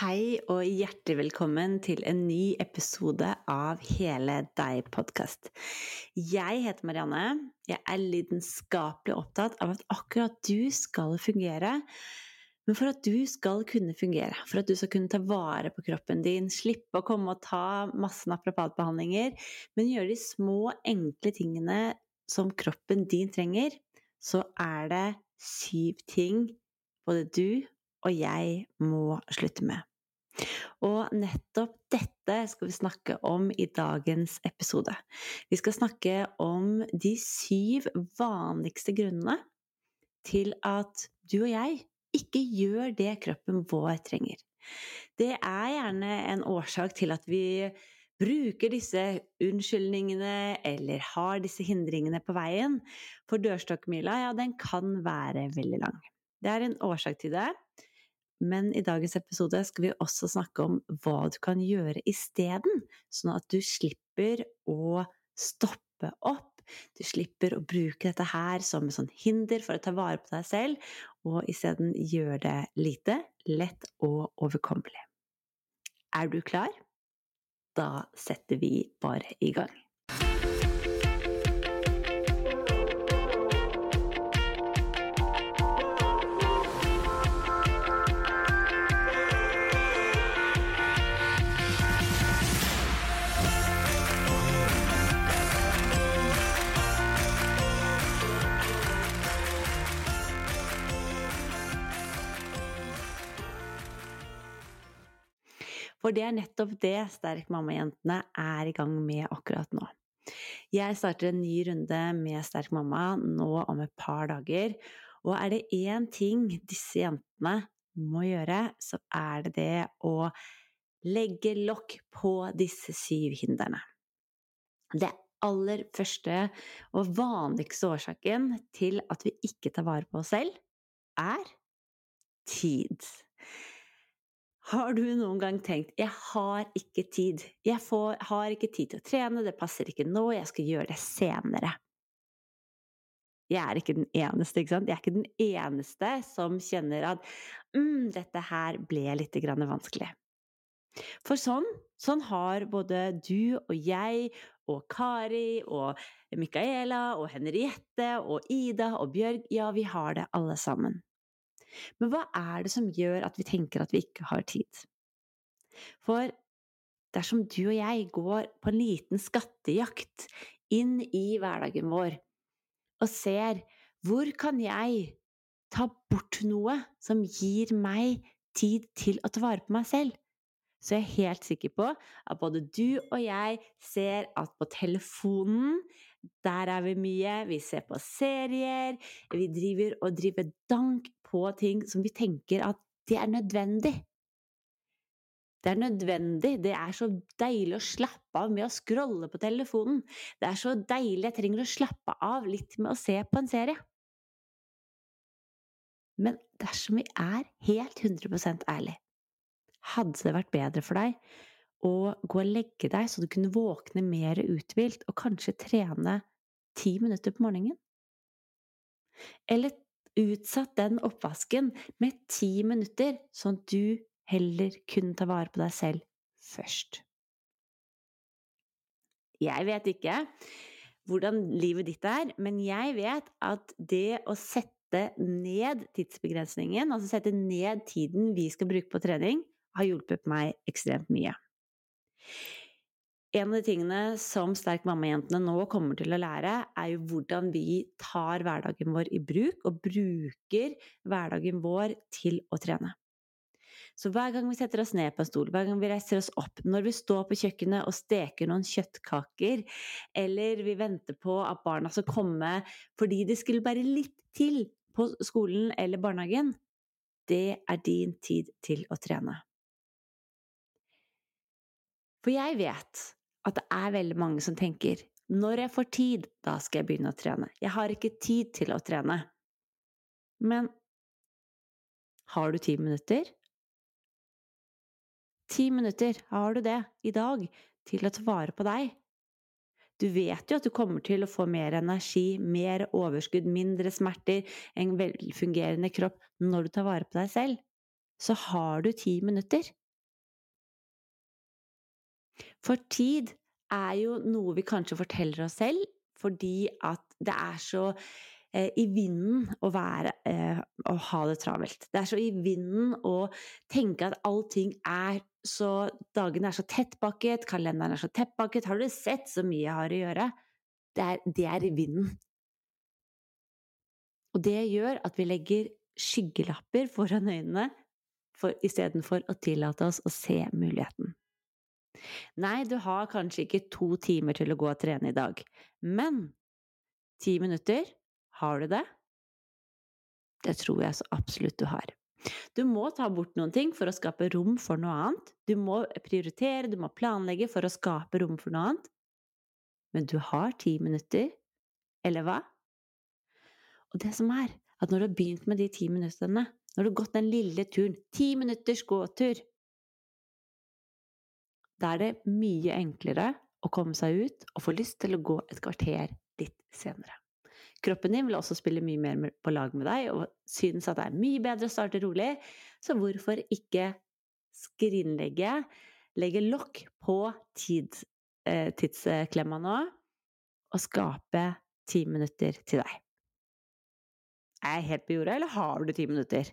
Hei og hjertelig velkommen til en ny episode av Hele deg-podkast. Jeg heter Marianne. Jeg er lidenskapelig opptatt av at akkurat du skal fungere. Men for at du skal kunne fungere, for at du skal kunne ta vare på kroppen din, slippe å komme og ta masse naprapatbehandlinger, men gjøre de små, enkle tingene som kroppen din trenger, så er det syv ting både du og jeg må slutte med. Og nettopp dette skal vi snakke om i dagens episode. Vi skal snakke om de syv vanligste grunnene til at du og jeg ikke gjør det kroppen vår trenger. Det er gjerne en årsak til at vi bruker disse unnskyldningene eller har disse hindringene på veien. For dørstokkmila, ja, den kan være veldig lang. Det er en årsak til det. Men i dagens episode skal vi også snakke om hva du kan gjøre isteden, sånn at du slipper å stoppe opp. Du slipper å bruke dette her som et sånn hinder for å ta vare på deg selv, og isteden gjøre det lite, lett og overkommelig. Er du klar? Da setter vi bare i gang. For det er nettopp det Sterk mamma-jentene er i gang med akkurat nå. Jeg starter en ny runde med Sterk mamma nå om et par dager, og er det én ting disse jentene må gjøre, så er det det å legge lokk på disse syv hindrene. Det aller første og vanligste årsaken til at vi ikke tar vare på oss selv, er tid. Har du noen gang tenkt 'jeg har ikke tid', 'jeg får, har ikke tid til å trene', 'det passer ikke nå, jeg skal gjøre det senere'? Jeg er ikke den eneste, ikke sant? Jeg er ikke den eneste som kjenner at mm, 'dette her ble litt vanskelig'. For sånn, sånn har både du og jeg og Kari og Micaela og Henriette og Ida og Bjørg, ja, vi har det alle sammen. Men hva er det som gjør at vi tenker at vi ikke har tid? For dersom du og jeg går på en liten skattejakt inn i hverdagen vår og ser hvor kan jeg ta bort noe som gir meg tid til å ta vare på meg selv, så jeg er helt sikker på at både du og jeg ser at på telefonen der er vi mye, vi ser på serier, vi driver og driver dank på ting som vi tenker at det er nødvendig. Det er nødvendig, det er så deilig å slappe av med å scrolle på telefonen. Det er så deilig, jeg trenger å slappe av litt med å se på en serie. Men dersom vi er helt 100% ærlig, hadde det vært bedre for deg å gå og legge deg så du kunne våkne mer uthvilt og kanskje trene ti minutter på morgenen? Eller utsatt den oppvasken med ti minutter, sånn at du heller kunne ta vare på deg selv først? Jeg vet ikke hvordan livet ditt er, men jeg vet at det å sette ned tidsbegrensningen, altså sette ned tiden vi skal bruke på trening, har hjulpet meg ekstremt mye. En av de tingene som Sterk mamma-jentene nå kommer til å lære, er jo hvordan vi tar hverdagen vår i bruk, og bruker hverdagen vår til å trene. Så hver gang vi setter oss ned på en stol, hver gang vi reiser oss opp, når vi står på kjøkkenet og steker noen kjøttkaker, eller vi venter på at barna skal komme fordi det skulle bare litt til på skolen eller barnehagen, det er din tid til å trene. For jeg vet at det er veldig mange som tenker når jeg får tid, da skal jeg begynne å trene. Jeg har ikke tid til å trene. Men har du ti minutter? Ti minutter, har du det i dag til å ta vare på deg? Du vet jo at du kommer til å få mer energi, mer overskudd, mindre smerter, en velfungerende kropp når du tar vare på deg selv. Så har du ti minutter, For tid er jo noe vi kanskje forteller oss selv fordi at det er så eh, i vinden å være eh, å ha det travelt. Det er så i vinden å tenke at allting er så Dagene er så tettpakket, kalenderen er så tettpakket. Har du sett så mye jeg har å gjøre? Det er, det er i vinden. Og det gjør at vi legger skyggelapper foran øynene istedenfor å tillate oss å se muligheten. Nei, du har kanskje ikke to timer til å gå og trene i dag, men ti minutter, har du det? Det tror jeg så absolutt du har. Du må ta bort noen ting for å skape rom for noe annet. Du må prioritere, du må planlegge for å skape rom for noe annet. Men du har ti minutter, eller hva? Og det som er, at når du har begynt med de ti minuttene, når du har gått den lille turen, ti minutters gåtur, da er det mye enklere å komme seg ut og få lyst til å gå et kvarter litt senere. Kroppen din vil også spille mye mer på lag med deg og synes at det er mye bedre å starte rolig, så hvorfor ikke skrinlegge, legge lokk på tid, eh, tidsklemma nå, og skape ti minutter til deg? Er jeg helt på jorda, eller har du ti minutter?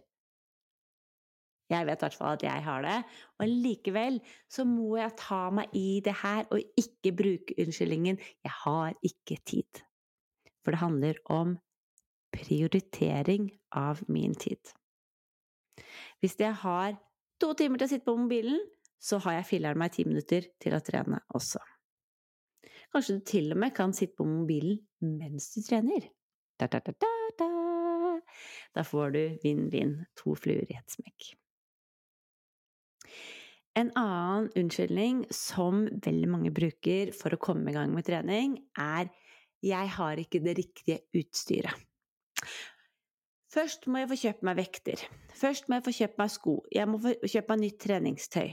Jeg vet i hvert fall at jeg har det. Og likevel så må jeg ta meg i det her og ikke bruke unnskyldningen 'jeg har ikke tid'. For det handler om prioritering av min tid. Hvis jeg har to timer til å sitte på mobilen, så har jeg filler'n meg ti minutter til å trene også. Kanskje du til og med kan sitte på mobilen mens du trener. Da, da, da, da, får du vinn-vinn, to fluer i ett smekk. En annen unnskyldning som veldig mange bruker for å komme i gang med trening, er 'jeg har ikke det riktige utstyret'. Først må jeg få kjøpt meg vekter. Først må jeg få kjøpt meg sko. Jeg må få kjøpt meg nytt treningstøy.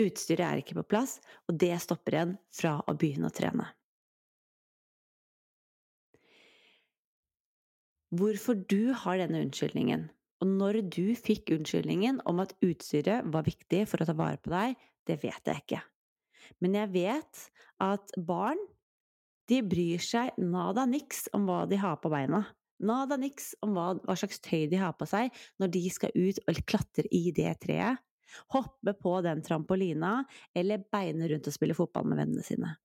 Utstyret er ikke på plass, og det stopper en fra å begynne å trene. Hvorfor du har denne unnskyldningen, og når du fikk unnskyldningen om at utstyret var viktig for å ta vare på deg, det vet jeg ikke. Men jeg vet at barn, de bryr seg nada niks om hva de har på beina. Nada niks om hva, hva slags tøy de har på seg når de skal ut og klatre i det treet, hoppe på den trampolina eller beine rundt og spille fotball med vennene sine.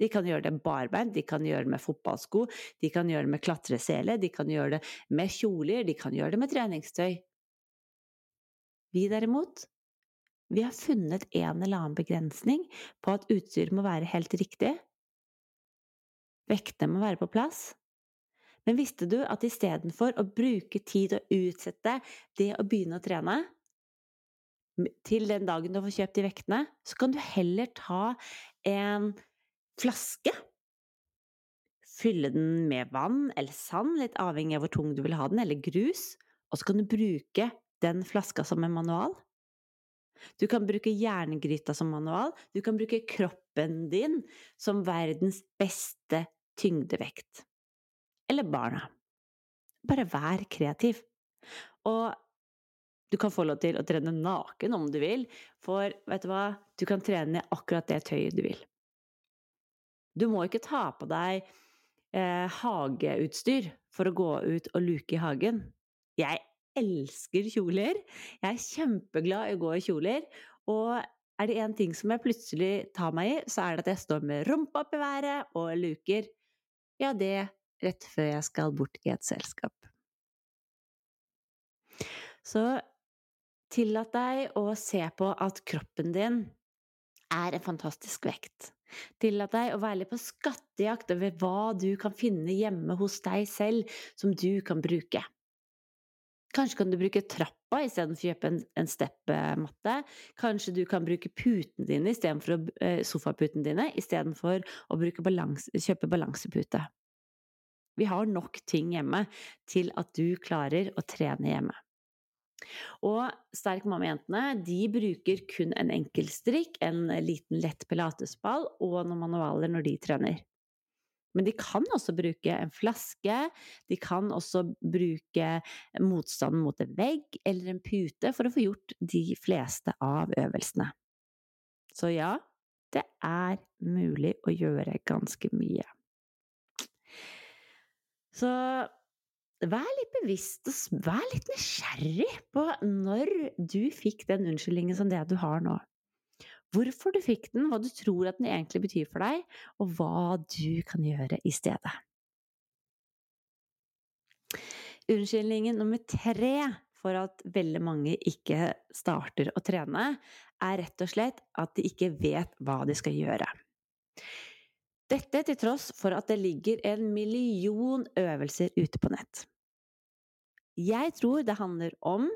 De kan gjøre det barbeint, de kan gjøre det med fotballsko, de kan gjøre det med klatresele, de kan gjøre det med kjoler, de kan gjøre det med treningstøy. Vi derimot, vi har funnet en eller annen begrensning på at utstyret må være helt riktig. Vektene må være på plass. Men visste du at istedenfor å bruke tid og utsette det å begynne å trene, til den dagen du får kjøpt de vektene, så kan du heller ta en flaske. Fylle den med vann eller sand, litt avhengig av hvor tung du vil ha den, eller grus. Og så kan du bruke den flaska som en manual. Du kan bruke jerngryta som manual. Du kan bruke kroppen din som verdens beste tyngdevekt. Eller barna. Bare vær kreativ. Og du kan få lov til å trene naken om du vil, for vet du hva, du kan trene akkurat det tøyet du vil. Du må ikke ta på deg eh, hageutstyr for å gå ut og luke i hagen. Jeg elsker kjoler. Jeg er kjempeglad i å gå i kjoler. Og er det én ting som jeg plutselig tar meg i, så er det at jeg står med rumpa opp i været og luker. Ja, det rett før jeg skal bort i et selskap. Så tillat deg å se på at kroppen din er en fantastisk vekt. Tillat deg å være litt på skattejakt over hva du kan finne hjemme hos deg selv som du kan bruke. Kanskje kan du bruke trappa istedenfor å kjøpe en, steppematte. Kanskje du kan bruke putene dine istedenfor eh, sofaputene dine, istedenfor å balans, kjøpe balansepute. Vi har nok ting hjemme til at du klarer å trene hjemme. Og Sterk mamma-jentene de bruker kun en enkel strikk, en liten lett pilatesball og noen manualer når de trener. Men de kan også bruke en flaske, de kan også bruke motstanden mot en vegg eller en pute for å få gjort de fleste av øvelsene. Så ja, det er mulig å gjøre ganske mye. Så vær litt bevisst og vær litt nysgjerrig på når du fikk den unnskyldningen som det du har nå. Hvorfor du fikk den, hva du tror at den egentlig betyr for deg, og hva du kan gjøre i stedet. Unnskyldningen nummer tre for at veldig mange ikke starter å trene, er rett og slett at de ikke vet hva de skal gjøre. Dette til tross for at det ligger en million øvelser ute på nett. Jeg tror det handler om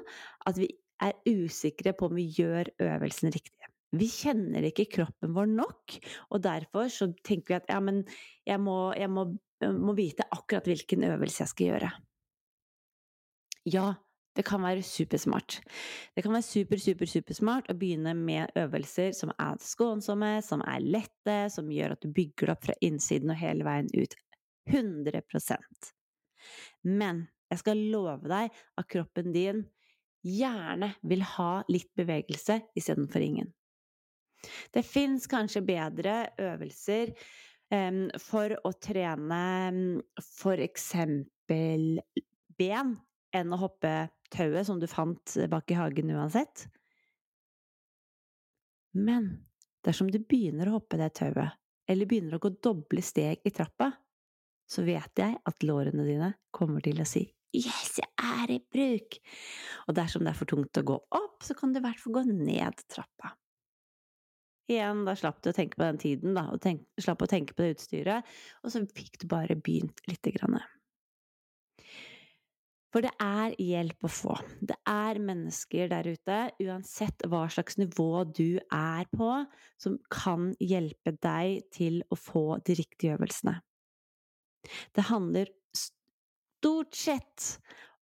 at vi er usikre på om vi gjør øvelsen riktig. Vi kjenner ikke kroppen vår nok, og derfor så tenker vi at ja, men jeg må, jeg må, må vite akkurat hvilken øvelse jeg skal gjøre. Ja, det kan være supersmart. Det kan være super, super, supersmart å begynne med øvelser som er skånsomme, som er lette, som gjør at du bygger det opp fra innsiden og hele veien ut. 100% Men jeg skal love deg at kroppen din gjerne vil ha litt bevegelse istedenfor ingen. Det fins kanskje bedre øvelser um, for å trene for eksempel ben enn å hoppe tauet som du fant bak i hagen uansett. Men dersom du begynner å hoppe det tauet, eller begynner å gå doble steg i trappa, så vet jeg at lårene dine kommer til å si Yes, jeg er i bruk! Og dersom det er for tungt å gå opp, så kan du i hvert fall gå ned trappa. Igjen, da slapp du å tenke på den tiden, da, og tenk, slapp å tenke på det utstyret, og så fikk du bare begynt lite grann. For det er hjelp å få. Det er mennesker der ute, uansett hva slags nivå du er på, som kan hjelpe deg til å få de riktige øvelsene. Det handler stort sett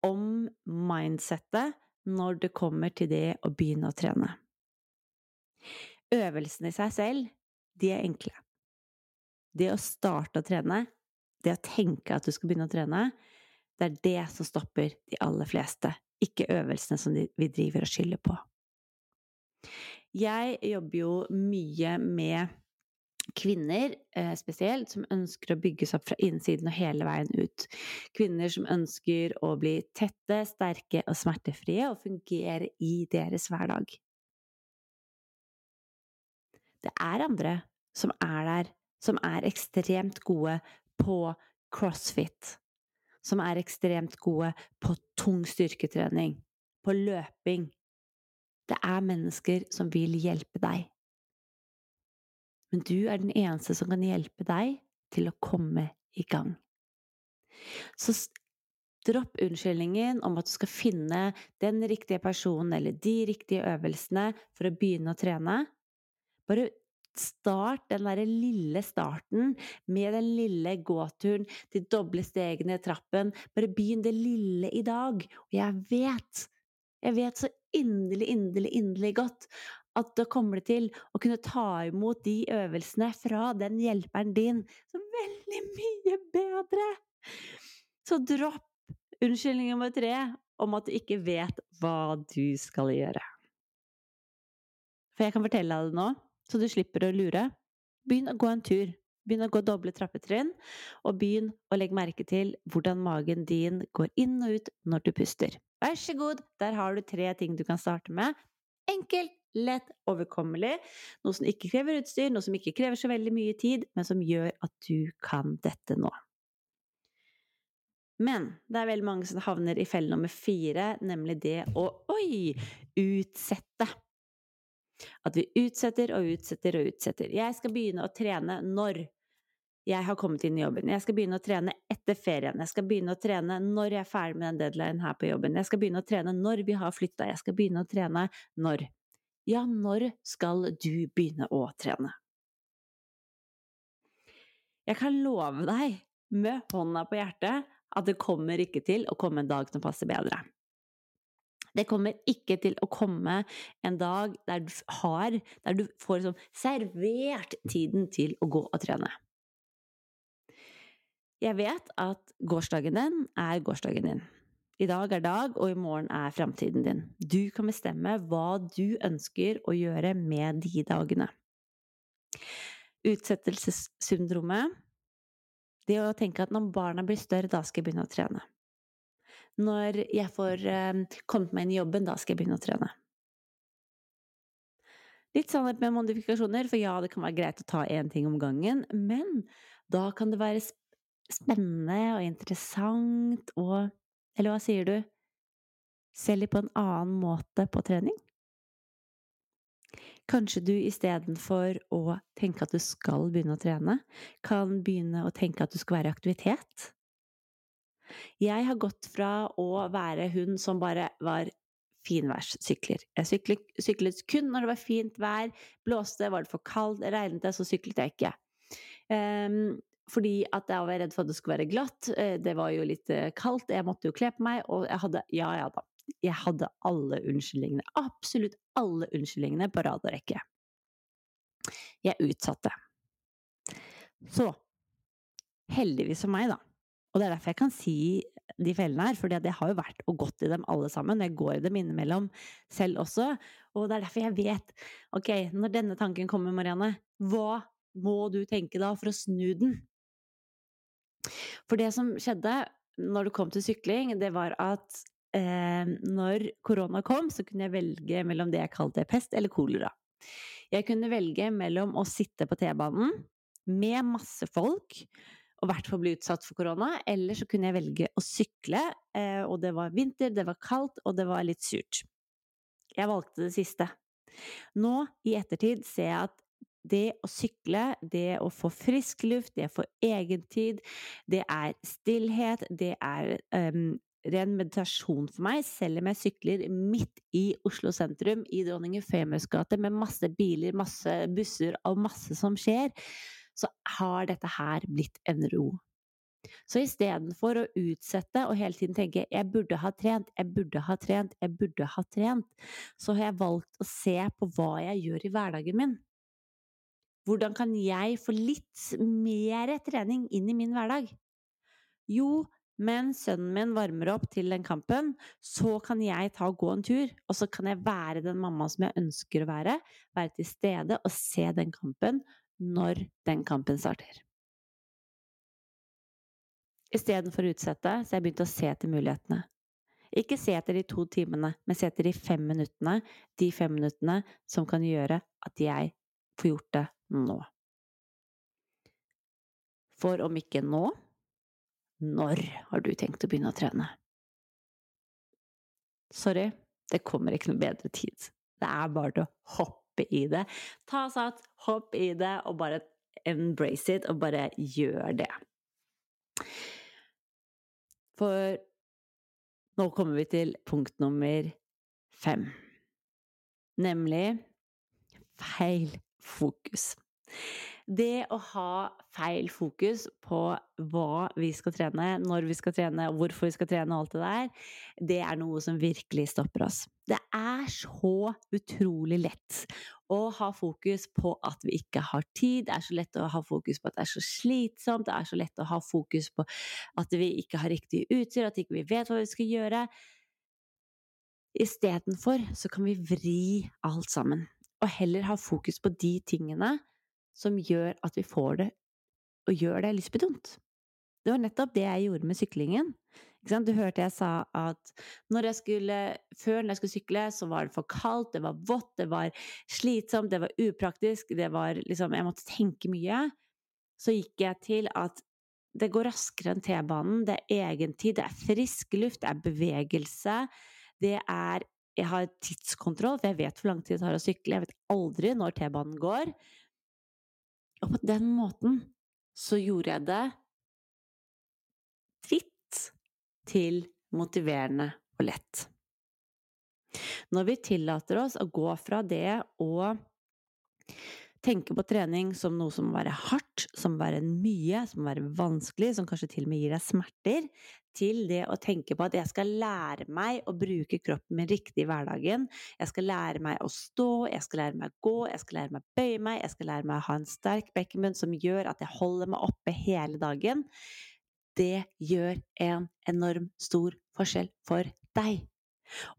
om mindsettet når det kommer til det å begynne å trene. Øvelsene i seg selv, de er enkle. Det å starte å trene, det å tenke at du skal begynne å trene, det er det som stopper de aller fleste, ikke øvelsene som vi driver og skylder på. Jeg jobber jo mye med kvinner eh, spesielt, som ønsker å bygges opp fra innsiden og hele veien ut. Kvinner som ønsker å bli tette, sterke og smertefrie og fungere i deres hverdag. Det er andre som er der, som er ekstremt gode på crossfit, som er ekstremt gode på tung styrketrening, på løping. Det er mennesker som vil hjelpe deg. Men du er den eneste som kan hjelpe deg til å komme i gang. Så dropp unnskyldningen om at du skal finne den riktige personen eller de riktige øvelsene for å begynne å trene. Bare Start den derre lille starten med den lille gåturen, de doble stegene i trappen. Bare begynn det lille i dag. Og jeg vet, jeg vet så inderlig, inderlig, inderlig godt at da kommer det til å kunne ta imot de øvelsene fra den hjelperen din så veldig mye bedre. Så dropp unnskyldning nummer tre om at du ikke vet hva du skal gjøre. For jeg kan fortelle deg det nå så du slipper å lure. Begynn å gå en tur. Begynn å gå doble trappetrinn, og begynn å legge merke til hvordan magen din går inn og ut når du puster. Vær så god, der har du tre ting du kan starte med. Enkelt, lett, overkommelig. Noe som ikke krever utstyr, noe som ikke krever så veldig mye tid, men som gjør at du kan dette nå. Men det er veldig mange som havner i felle nummer fire, nemlig det å oi, utsette. At vi utsetter og utsetter og utsetter. Jeg skal begynne å trene når jeg har kommet inn i jobben. Jeg skal begynne å trene etter ferien. Jeg skal begynne å trene når jeg er ferdig med den deadline her på jobben. Jeg skal begynne å trene når vi har flytta. Jeg skal begynne å trene når. Ja, når skal du begynne å trene? Jeg kan love deg, med hånda på hjertet, at det kommer ikke til å komme en dag som passer bedre. Det kommer ikke til å komme en dag der du har Der du får sånn servert tiden til å gå og trene. Jeg vet at gårsdagen din er gårsdagen din. I dag er dag, og i morgen er framtiden din. Du kan bestemme hva du ønsker å gjøre med de dagene. Utsettelsessyndromet Det å tenke at når barna blir større, da skal jeg begynne å trene. Når jeg får eh, kommet meg inn i jobben, da skal jeg begynne å trene. Litt sannhet med modifikasjoner, for ja, det kan være greit å ta én ting om gangen, men da kan det være spennende og interessant og Eller hva sier du? Selger på en annen måte på trening? Kanskje du istedenfor å tenke at du skal begynne å trene, kan begynne å tenke at du skal være i aktivitet? Jeg har gått fra å være hun som bare var finværssykler. Jeg syklet, syklet, kun når det var fint vær, blåste, var det for kaldt, regnet det, så syklet jeg ikke. Um, fordi at jeg var redd for at det skulle være glatt. Eh, det var jo litt eh, kaldt, jeg måtte jo kle på meg, og jeg hadde Ja, ja da. Jeg hadde alle unnskyldningene. Absolutt alle unnskyldningene på rad og rekke. Jeg utsatte. Så heldigvis for meg, da, og det er derfor jeg kan si de fellene her, for jeg har jo vært og gått i dem alle sammen. Jeg går i dem innimellom selv også. Og det er derfor jeg vet Ok, når denne tanken kommer, Marianne, hva må du tenke da for å snu den? For det som skjedde når det kom til sykling, det var at eh, når korona kom, så kunne jeg velge mellom det jeg kalte pest eller kolera. Jeg kunne velge mellom å sitte på T-banen med masse folk og i hvert fall bli utsatt for korona, eller så kunne jeg velge å sykle, eh, og det var vinter, det var kaldt, og det var litt surt. Jeg valgte det siste. Nå i ettertid ser jeg at det å sykle, det å få frisk luft, det å få egentid, det er stillhet, det er um, ren meditasjon for meg, selv om jeg sykler midt i Oslo sentrum, i Dronning Eufemius gate, med masse biler, masse busser og masse som skjer, så har dette her blitt en ro. Så istedenfor å utsette og hele tiden tenke 'jeg burde ha trent', 'jeg burde ha trent', 'jeg burde ha trent', så har jeg valgt å se på hva jeg gjør i hverdagen min. Hvordan kan jeg få litt mer trening inn i min hverdag? Jo, mens sønnen min varmer opp til den kampen, så kan jeg ta og gå en tur, og så kan jeg være den mamma som jeg ønsker å være, være til stede og se den kampen når den kampen starter. Istedenfor å utsette, så jeg begynt å se etter mulighetene. Ikke se etter de to timene, men se etter de fem minuttene, de fem minuttene som kan gjøre at jeg får gjort det nå. For om ikke nå, når har du tenkt å begynne å trene? Sorry, det kommer ikke noe bedre tid. Det er bare å hoppe i det. Ta sats, hopp i det, og bare embrace it, og bare gjør det. For nå kommer vi til punkt nummer fem, nemlig feil fokus. Det å ha feil fokus på hva vi skal trene, når vi skal trene, hvorfor vi skal trene og alt det der, det er noe som virkelig stopper oss. Det er så utrolig lett å ha fokus på at vi ikke har tid, det er så lett å ha fokus på at det er så slitsomt, det er så lett å ha fokus på at vi ikke har riktig utstyr, at vi ikke vet hva vi skal gjøre. Istedenfor så kan vi vri alt sammen og heller ha fokus på de tingene som gjør at vi får det, og gjør det lystbetont. Det var nettopp det jeg gjorde med syklingen. Du hørte jeg sa at når jeg skulle, før når jeg skulle sykle, så var det for kaldt, det var vått, det var slitsomt, det var upraktisk, det var liksom Jeg måtte tenke mye. Så gikk jeg til at det går raskere enn T-banen, det er egentid, det er frisk luft, det er bevegelse, det er jeg har tidskontroll, for jeg vet hvor lang tid det tar å sykle. Jeg vet aldri når T-banen går. Og på den måten så gjorde jeg det fritt til motiverende og lett. Når vi tillater oss å gå fra det å tenke på trening som noe som må være hardt, som må være mye, som må være vanskelig, som kanskje til og med gir deg smerter, til det å tenke på at jeg skal lære meg å bruke kroppen min riktig i hverdagen. Jeg skal lære meg å stå, jeg skal lære meg å gå, jeg skal lære meg å bøye meg, jeg skal lære meg å ha en sterk bekkenbunn som gjør at jeg holder meg oppe hele dagen. det gjør en enorm stor forskjell for deg.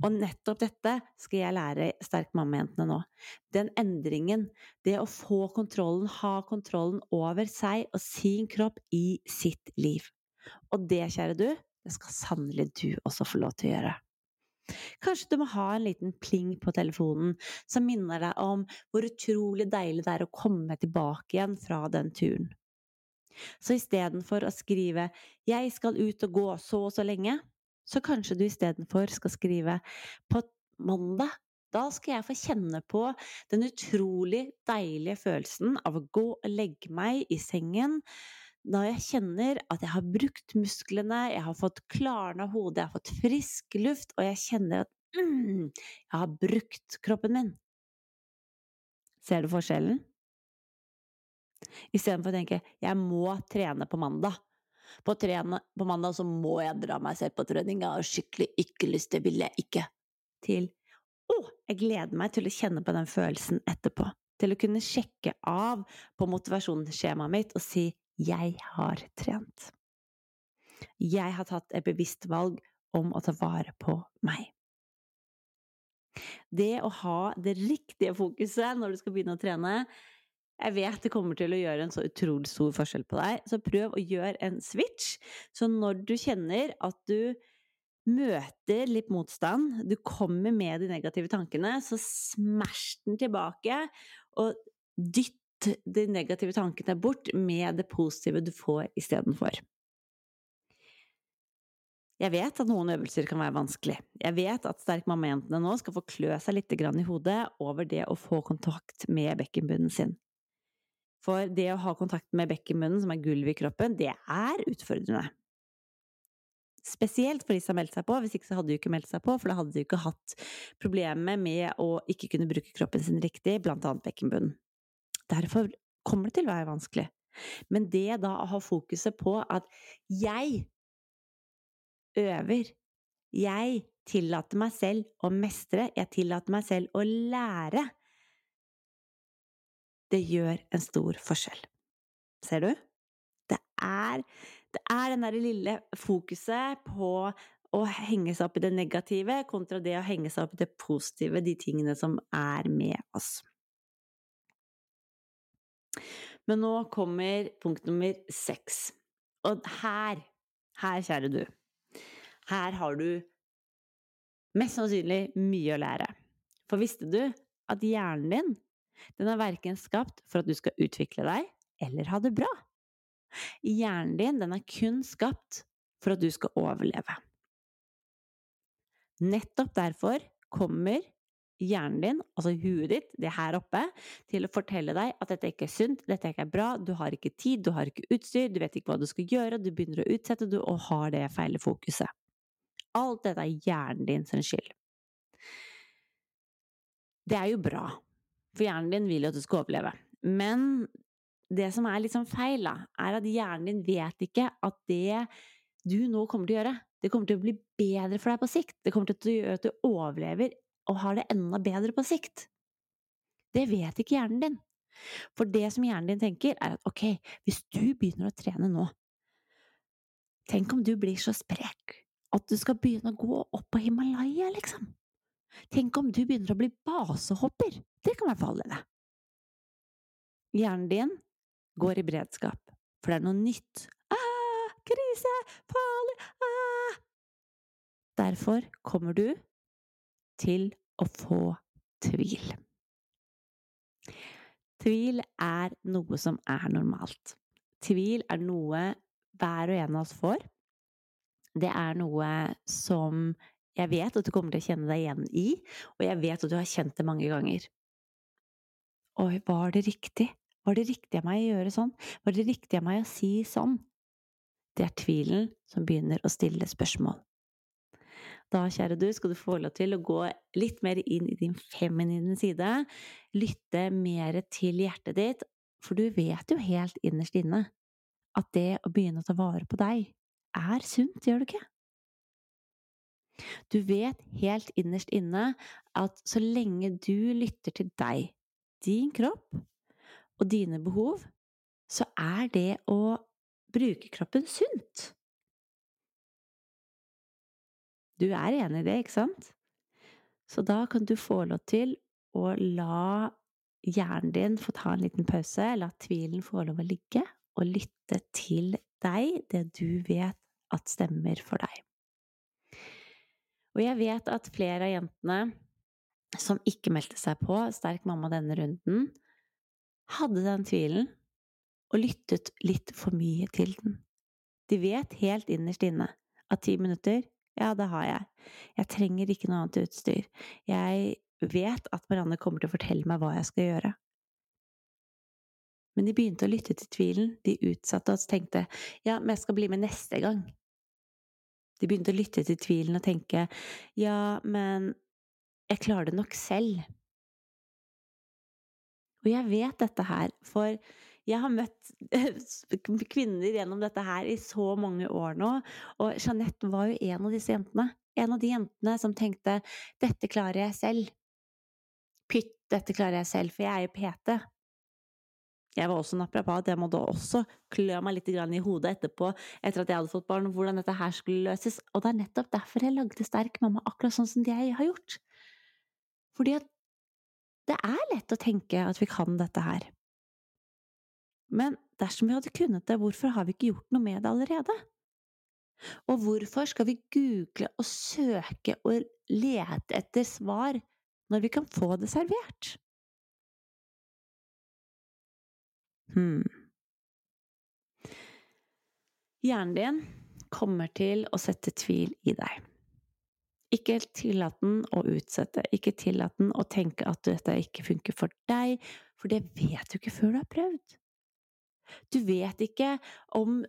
Og nettopp dette skal jeg lære Sterk mamma-jentene nå. Den endringen, det å få kontrollen, ha kontrollen over seg og sin kropp i sitt liv. Og det, kjære du, det skal sannelig du også få lov til å gjøre. Kanskje du må ha en liten pling på telefonen som minner deg om hvor utrolig deilig det er å komme tilbake igjen fra den turen. Så istedenfor å skrive 'jeg skal ut og gå så og så lenge', så kanskje du istedenfor skal skrive 'på mandag'. Da skal jeg få kjenne på den utrolig deilige følelsen av å gå og legge meg i sengen når jeg kjenner at jeg har brukt musklene, jeg har fått klarna hodet, jeg har fått frisk luft, og jeg kjenner at mm, jeg har brukt kroppen min. Ser du forskjellen? Istedenfor å tenke 'jeg må trene på mandag'. På, trene, på mandag så må jeg dra meg selv på trening, jeg har skikkelig ikke lyst, det vil jeg ikke. Til 'å, jeg gleder meg til å kjenne på den følelsen etterpå'. Til å kunne sjekke av på motivasjonsskjemaet mitt og si 'jeg har trent'. Jeg har tatt et bevisst valg om å ta vare på meg. Det å ha det riktige fokuset når du skal begynne å trene, jeg vet det kommer til å gjøre en så utrolig stor forskjell på deg, så prøv å gjøre en switch. Så når du kjenner at du møter litt motstand, du kommer med de negative tankene, så smash den tilbake, og dytt de negative tankene bort med det positive du får istedenfor. Jeg vet at noen øvelser kan være vanskelig. Jeg vet at Sterk mamma-jentene nå skal få klø seg litt i hodet over det å få kontakt med bekkenbunnen sin. For det å ha kontakt med bekkenmunnen, som er gulvet i kroppen, det er utfordrende. Spesielt for de som har meldt seg på, hvis ikke så hadde de ikke meldt seg på, for da hadde de ikke hatt problemer med å ikke kunne bruke kroppen sin riktig, blant annet bekkenbunnen. Derfor kommer det til å være vanskelig. Men det da å ha fokuset på at jeg øver, jeg tillater meg selv å mestre, jeg tillater meg selv å lære, det gjør en stor forskjell. Ser du? Det er, det er den derre lille fokuset på å henge seg opp i det negative kontra det å henge seg opp i det positive, de tingene som er med oss. Men nå kommer punkt nummer seks. Og her, her, kjære du, her har du mest sannsynlig mye å lære. For visste du at hjernen din den er verken skapt for at du skal utvikle deg eller ha det bra. Hjernen din, den er kun skapt for at du skal overleve. Nettopp derfor kommer hjernen din, altså huet ditt, det her oppe, til å fortelle deg at dette ikke er sunt, dette ikke er bra, du har ikke tid, du har ikke utstyr, du vet ikke hva du skal gjøre, du begynner å utsette, du, og har det feile fokuset. Alt dette er hjernen din sin skyld. Det er jo bra, for hjernen din vil jo at du skal overleve. Men det som er litt sånn feil, da, er at hjernen din vet ikke at det du nå kommer til å gjøre, det kommer til å bli bedre for deg på sikt. Det kommer til å gjøre at du overlever og har det enda bedre på sikt. Det vet ikke hjernen din. For det som hjernen din tenker, er at ok, hvis du begynner å trene nå, tenk om du blir så sprek at du skal begynne å gå opp på Himalaya, liksom. Tenk om du begynner å bli basehopper! Det kan være farlig, det. Hjernen din går i beredskap, for det er noe nytt. Ah, krise! Farlig! Ah! Derfor kommer du til å få tvil. Tvil er noe som er normalt. Tvil er noe hver og en av oss får. Det er noe som jeg vet at du kommer til å kjenne deg igjen i, og jeg vet at du har kjent det mange ganger. Oi, var det riktig? Var det riktig av meg å gjøre sånn? Var det riktig av meg å si sånn? Det er tvilen som begynner å stille spørsmål. Da, kjære du, skal du få lov til å gå litt mer inn i din feminine side, lytte mer til hjertet ditt, for du vet jo helt innerst inne at det å begynne å ta vare på deg er sunt, gjør du ikke? Du vet helt innerst inne at så lenge du lytter til deg, din kropp og dine behov, så er det å bruke kroppen sunt. Du er enig i det, ikke sant? Så da kan du få lov til å la hjernen din få ta en liten pause, la tvilen få lov å ligge, og lytte til deg, det du vet at stemmer for deg. Og jeg vet at flere av jentene som ikke meldte seg på Sterk mamma denne runden, hadde den tvilen og lyttet litt for mye til den. De vet helt innerst inne at ti minutter, ja, det har jeg. Jeg trenger ikke noe annet utstyr. Jeg vet at Marianne kommer til å fortelle meg hva jeg skal gjøre. Men de begynte å lytte til tvilen, de utsatte og tenkte ja, men jeg skal bli med neste gang. De begynte å lytte til tvilen og tenke ja, men jeg klarer det nok selv. Og jeg vet dette her, for jeg har møtt kvinner gjennom dette her i så mange år nå, og Jeanette var jo en av disse jentene. En av de jentene som tenkte 'dette klarer jeg selv'. Pytt, dette klarer jeg selv, for jeg er jo PT. Jeg var også naprapat, jeg måtte også klø meg litt i hodet etterpå, etter at jeg hadde fått barn, hvordan dette her skulle løses. Og det er nettopp derfor jeg lagde Sterk mamma akkurat sånn som jeg har gjort. Fordi at det er lett å tenke at vi kan dette her. Men dersom vi hadde kunnet det, hvorfor har vi ikke gjort noe med det allerede? Og hvorfor skal vi google og søke og lete etter svar når vi kan få det servert? Hmm. Hjernen din kommer til å sette tvil i deg. Ikke tillat den å utsette, ikke tillat den å tenke at dette ikke funker for deg, for det vet du ikke før du har prøvd. Du vet ikke om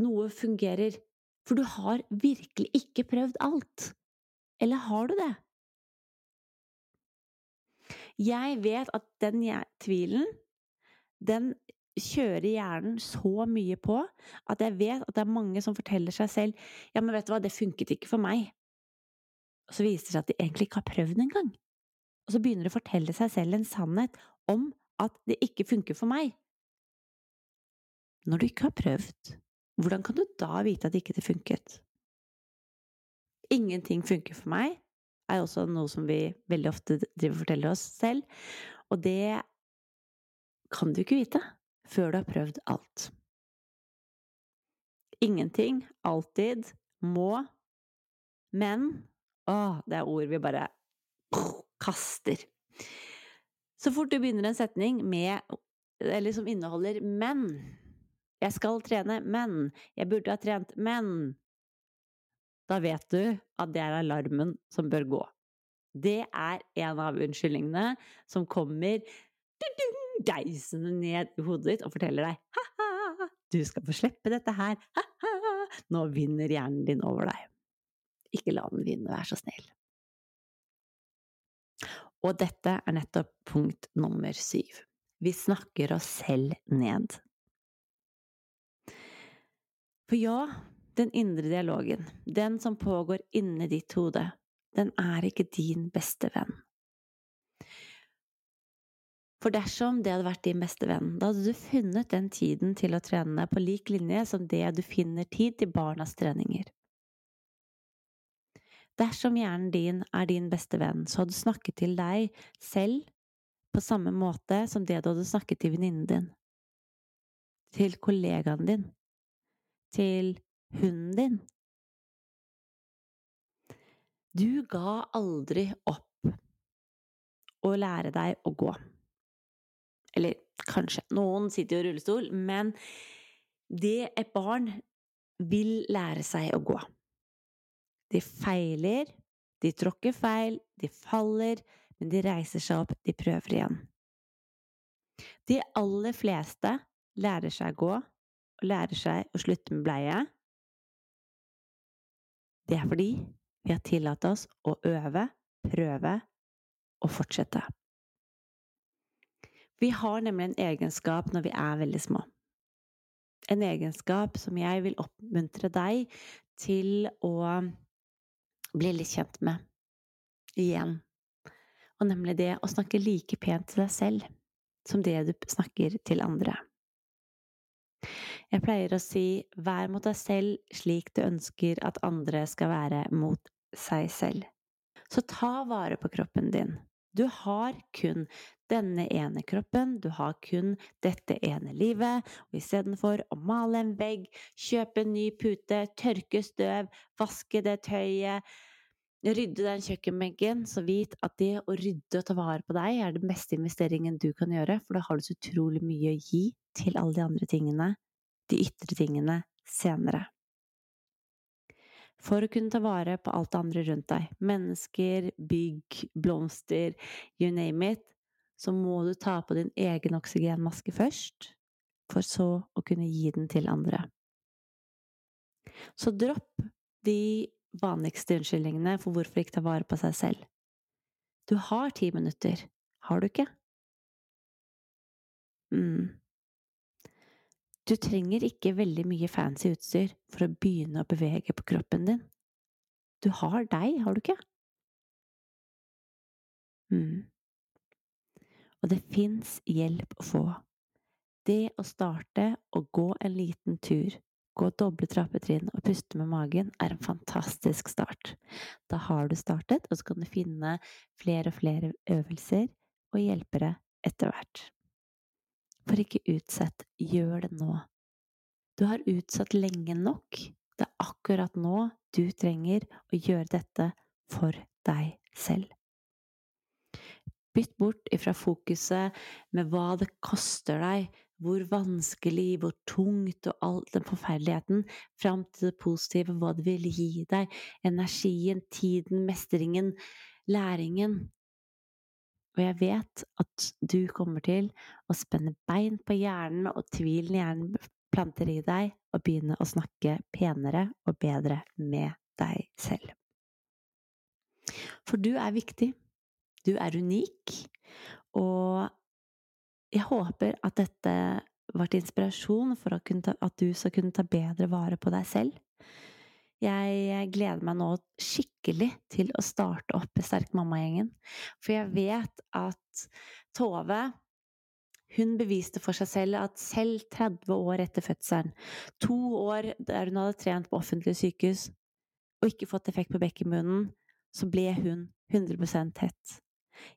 noe fungerer, for du har virkelig ikke prøvd alt. Eller har du det? Jeg vet at den tvilen, den kjører hjernen så mye på at jeg vet at det er mange som forteller seg selv ja, men vet du hva, det funket ikke for meg. Og så viser det seg at de egentlig ikke har prøvd engang. Og så begynner de å fortelle seg selv en sannhet om at det ikke funker for meg. Når du ikke har prøvd, hvordan kan du da vite at ikke det funket? Ingenting funker for meg, er også noe som vi veldig ofte driver og forteller oss selv, og det kan du ikke vite før du har prøvd alt. Ingenting, alltid, må, men å, det er ord vi bare kaster. Så fort du begynner en setning med Eller som inneholder 'men'. Jeg skal trene, men. Jeg burde ha trent, men. Da vet du at det er alarmen som bør gå. Det er en av unnskyldningene som kommer deisende ned i hodet ditt og forteller deg ha-ha, du skal få slippe dette her, ha-ha, nå vinner hjernen din over deg. Ikke la den vinne, vær så snill. Og dette er nettopp punkt nummer syv. Vi snakker oss selv ned. For ja, den indre dialogen, den som pågår inni ditt hode, den er ikke din beste venn. For dersom det hadde vært din beste venn, da hadde du funnet den tiden til å trene på lik linje som det du finner tid til barnas treninger. Dersom hjernen din er din beste venn, så hadde du snakket til deg selv på samme måte som det du hadde snakket til venninnen din, til kollegaen din, til hunden din. Du ga aldri opp å lære deg å gå. Eller kanskje, noen sitter jo i rullestol, men det et barn vil lære seg å gå. De feiler, de tråkker feil, de faller, men de reiser seg opp, de prøver igjen. De aller fleste lærer seg å gå, og lærer seg å slutte med bleie. Det er fordi vi har tillatt oss å øve, prøve og fortsette. Vi har nemlig en egenskap når vi er veldig små. En egenskap som jeg vil oppmuntre deg til å bli litt kjent med igjen. Og nemlig det å snakke like pent til deg selv som det du snakker til andre. Jeg pleier å si vær mot deg selv slik du ønsker at andre skal være mot seg selv. Så ta vare på kroppen din. Du har kun denne ene kroppen, du har kun dette ene livet, og istedenfor å male en vegg, kjøpe en ny pute, tørke støv, vaske det tøyet, rydde den kjøkkenbenken, så vit at det å rydde og ta vare på deg er den beste investeringen du kan gjøre, for da har du så utrolig mye å gi til alle de andre tingene, de ytre tingene, senere. For å kunne ta vare på alt det andre rundt deg, mennesker, bygg, blomster, you name it, så må du ta på din egen oksygenmaske først, for så å kunne gi den til andre. Så dropp de vanligste unnskyldningene for hvorfor ikke ta vare på seg selv. Du har ti minutter, har du ikke? Mm. Du trenger ikke veldig mye fancy utstyr for å begynne å bevege på kroppen din. Du har deg, har du ikke? Mm. Og det fins hjelp å få. Det å starte å gå en liten tur Gå doble trappetrinn og puste med magen er en fantastisk start. Da har du startet, og så kan du finne flere og flere øvelser og hjelpere etter hvert. For ikke utsett, gjør det nå. Du har utsatt lenge nok. Det er akkurat nå du trenger å gjøre dette for deg selv. Bytt bort ifra fokuset med hva det koster deg hvor vanskelig, hvor tungt og all den forferdeligheten, fram til det positive, hva det vil gi deg, energien, tiden, mestringen, læringen. Og jeg vet at du kommer til å spenne bein på hjernen, og tvilen hjernen planter i deg, og begynne å snakke penere og bedre med deg selv. For du er viktig. Du er unik. Og jeg håper at dette var til inspirasjon for at du skal kunne ta bedre vare på deg selv. Jeg gleder meg nå skikkelig til å starte opp Sterk mamma-gjengen. For jeg vet at Tove hun beviste for seg selv at selv 30 år etter fødselen, to år der hun hadde trent på offentlige sykehus og ikke fått effekt på bekkenbunnen, så ble hun 100% tett.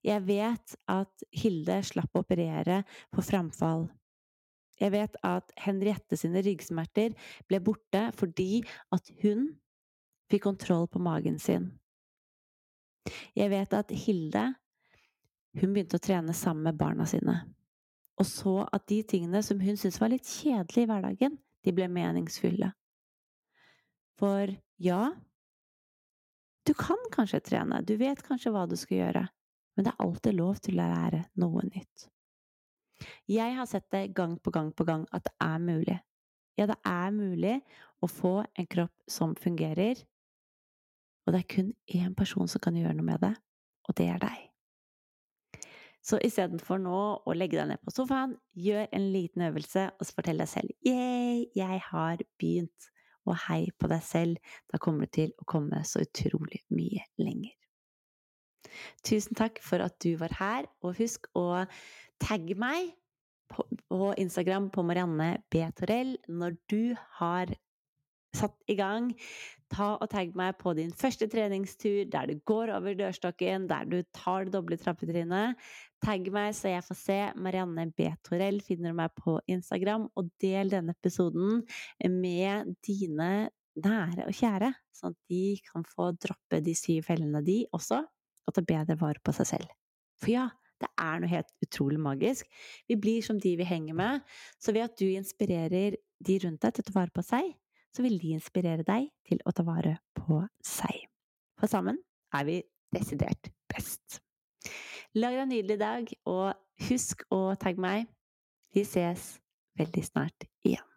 Jeg vet at Hilde slapp å operere på framfall. Jeg vet at Henriette sine ryggsmerter ble borte fordi at hun fikk kontroll på magen sin. Jeg vet at Hilde hun begynte å trene sammen med barna sine, og så at de tingene som hun syntes var litt kjedelige i hverdagen, de ble meningsfulle. For ja, du kan kanskje trene, du vet kanskje hva du skal gjøre, men det er alltid lov til å lære noe nytt. Jeg har sett det gang på gang på gang at det er mulig. Ja, det er mulig å få en kropp som fungerer, og det er kun én person som kan gjøre noe med det, og det er deg. Så istedenfor nå å legge deg ned på sofaen, gjør en liten øvelse, og så fortell deg selv yeah, jeg har begynt. Og hei på deg selv. Da kommer du til å komme så utrolig mye lenger. Tusen takk for at du var her, og husk å tagge meg på, Instagram på Marianne B. Torell når du har satt i gang. Ta og tagg meg på din første treningstur, der du går over dørstokken, der du tar det doble trappetrinnet. Tagg meg så jeg får se. Marianne B. Torell finner du meg på Instagram. Og del denne episoden med dine nære og kjære, sånn at de kan få droppe de syv fellene, de også og ta bedre vare på seg selv. For ja, det er noe helt utrolig magisk. Vi blir som de vi henger med. Så ved at du inspirerer de rundt deg til å ta vare på seg, så vil de inspirere deg til å ta vare på seg. For sammen er vi desidert best. Lag deg en nydelig dag, og husk å tagge meg. Vi ses veldig snart igjen.